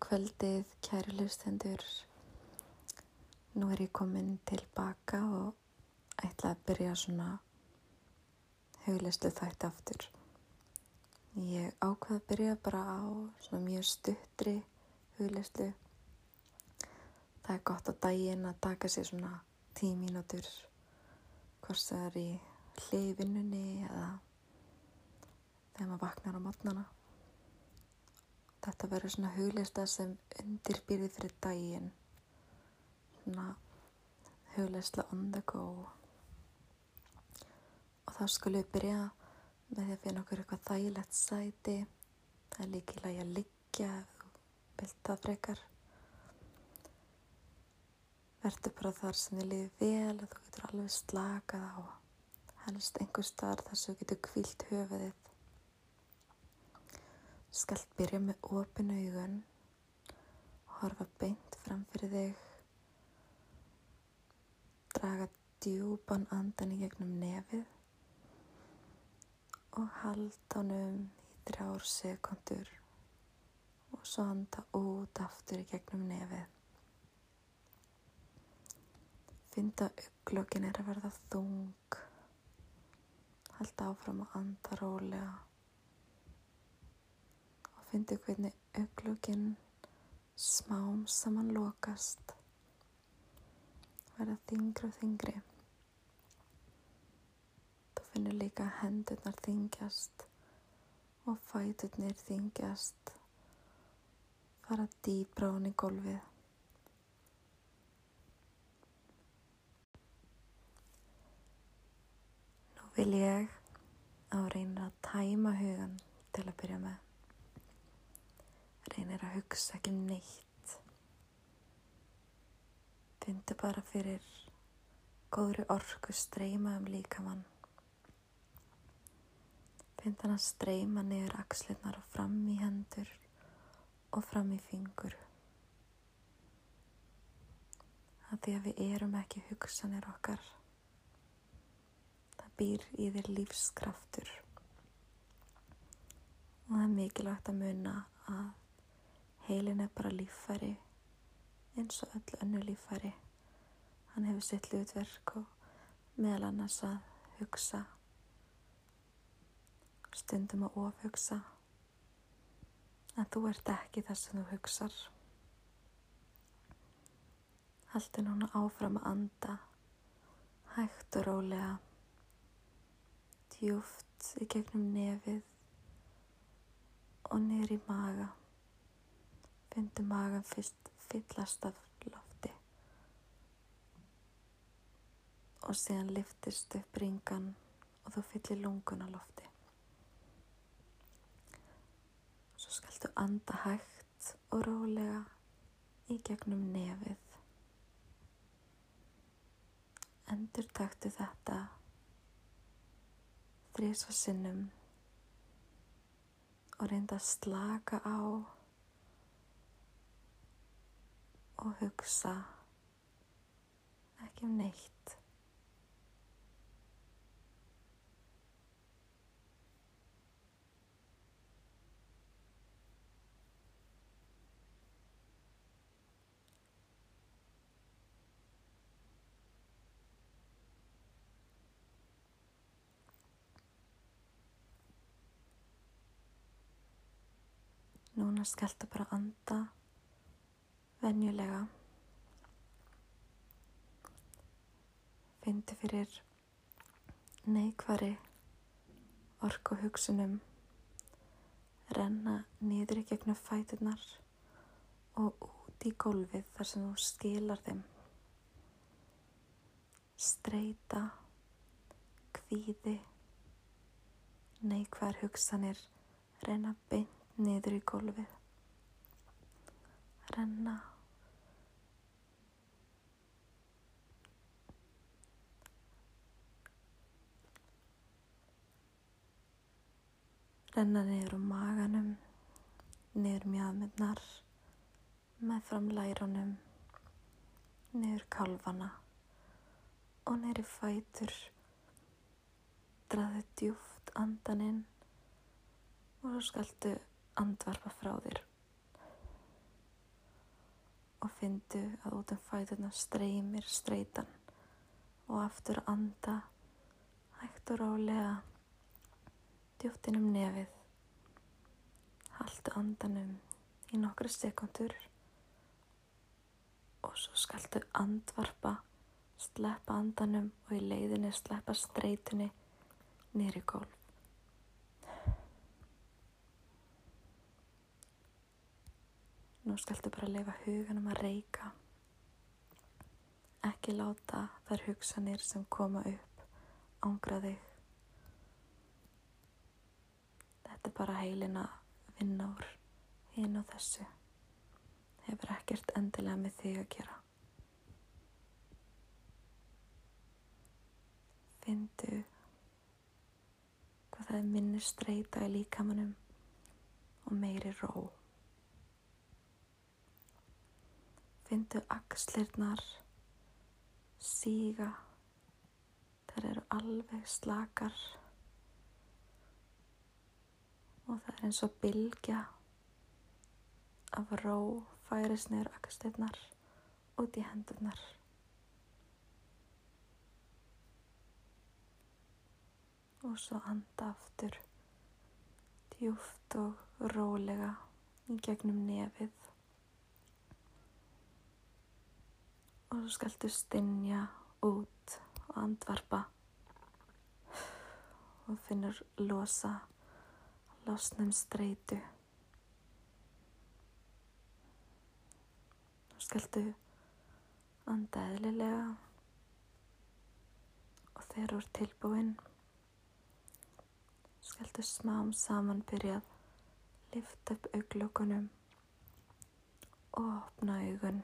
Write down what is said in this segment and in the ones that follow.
kvöldið, kæri lustendur. Nú er ég komin tilbaka og ætla að byrja svona huglestu þætti aftur. Ég ákvaði að byrja bara á svona mjög stuttri huglestu. Það er gott á daginn að taka sér svona tíu mínútur hvort það er í hliðvinnunni eða þegar maður vaknar á mótnana. Þetta verður svona huglista sem undirbyrði fyrir daginn. Svona huglisla on the go. Og þá skulum við byrja með því að finna okkur eitthvað þægilegt sæti. Það er líkilega að liggja ef þú vilt það frekar. Verður bara þar sem þið liði vel og þú getur alveg slakað á helst einhver starf þar sem þú getur kvílt höfuðið. Skalt byrja með opinu augun og horfa beint fram fyrir þig. Draga djúpan andan í gegnum nefið og halda honum í þrjár sekundur og svo anda út aftur í gegnum nefið. Finna auglokkin er að verða þung. Halda áfram að anda rólega fyndi hvernig augluginn smám saman lokast. Verða þingri og þingri þú finnir líka hendurnar þingjast og fæturnir þingjast fara dýbra hún í golfið nú vil ég á reynir að tæma hugan til að byrja með reynir að hugsa ekki um neitt. Findu bara fyrir góðri orku streyma um líkamann. Find hann að streyma niður axlirnar og fram í hendur og fram í fingur. Að því að við erum ekki hugsanir okkar. Það býr í þér lífskraftur. Og það er mikilvægt að muna að Heilin er bara líffæri eins og öll önnu líffæri. Hann hefur sitt hlutverk og meðal annars að hugsa, stundum að ofhugsa. En þú ert ekki það sem þú hugsar. Haldur núna áfram að anda, hægt og rólega, djúft í gegnum nefið og niður í maga. Findu magan fyrst fyllast af lofti og síðan liftist upp ringan og þú fyllir lungun á lofti. Svo skaltu anda hægt og rólega í gegnum nefið. Endur taktu þetta þrís og sinnum og reynda að slaka á og hugsa ekki um neitt. Núna skelta bara anda venjulega. Fyndi fyrir neikvari orku hugsunum renna niður í gegnum fætunar og út í gólfið þar sem þú skilar þeim. Streyta kvíði neikvar hugsanir. Renna beint niður í gólfið. Renna renna niður úr maganum niður mjöðmyndnar með fram lærunum niður kalvana og niður í fætur. Draðu djúft andaninn og svo skaldu andvarpa frá þér og fyndu að út um fætuna streymir streytan og aftur anda hægt og rálega djúftin um nefið haldu andanum í nokkru sekundur og svo skaltu andvarpa sleppa andanum og í leiðinni sleppa streytunni nýri gólf Nú skaltu bara leifa huganum að reyka. Ekki láta þær hugsanir sem koma upp ángra þig. Þetta er bara heilin að vinna úr hinn og þessu. Hefur ekkert endilega með þig að gera. Findu hvað það er minni streyta í líkamannum og meiri ró. Findu axlirnar síga, þær eru alveg slakar og það er eins og bylgja af ró færis neyru axlirnar út í hendurnar. Og svo anda aftur djúft og rólega í gegnum nefið. og svo skaltu stinja út og andvarpa og finnur losa losnum streitu og skaltu anda eðlilega og þegar úr tilbúin skaltu smám saman byrjað lift upp auglökunum og opna augun.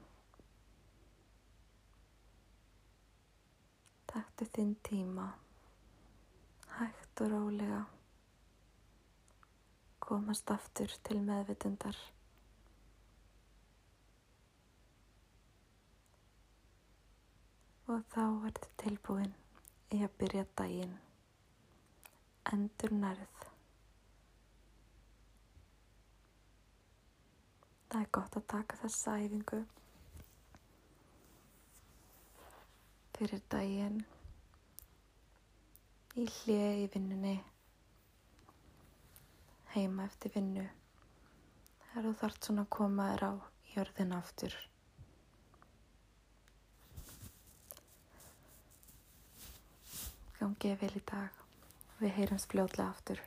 Taktu þinn tíma, hægt og rólega, komast aftur til meðvitundar. Og þá ertu tilbúin í að byrja daginn, endur nærð. Það er gott að taka þessa æfingu fyrir daginn í í vinnunni heima eftir vinnu. Þegar þú þart svona að koma þér á jörðin aftur. Gangið vel í dag. Við heyrums fljóðlega aftur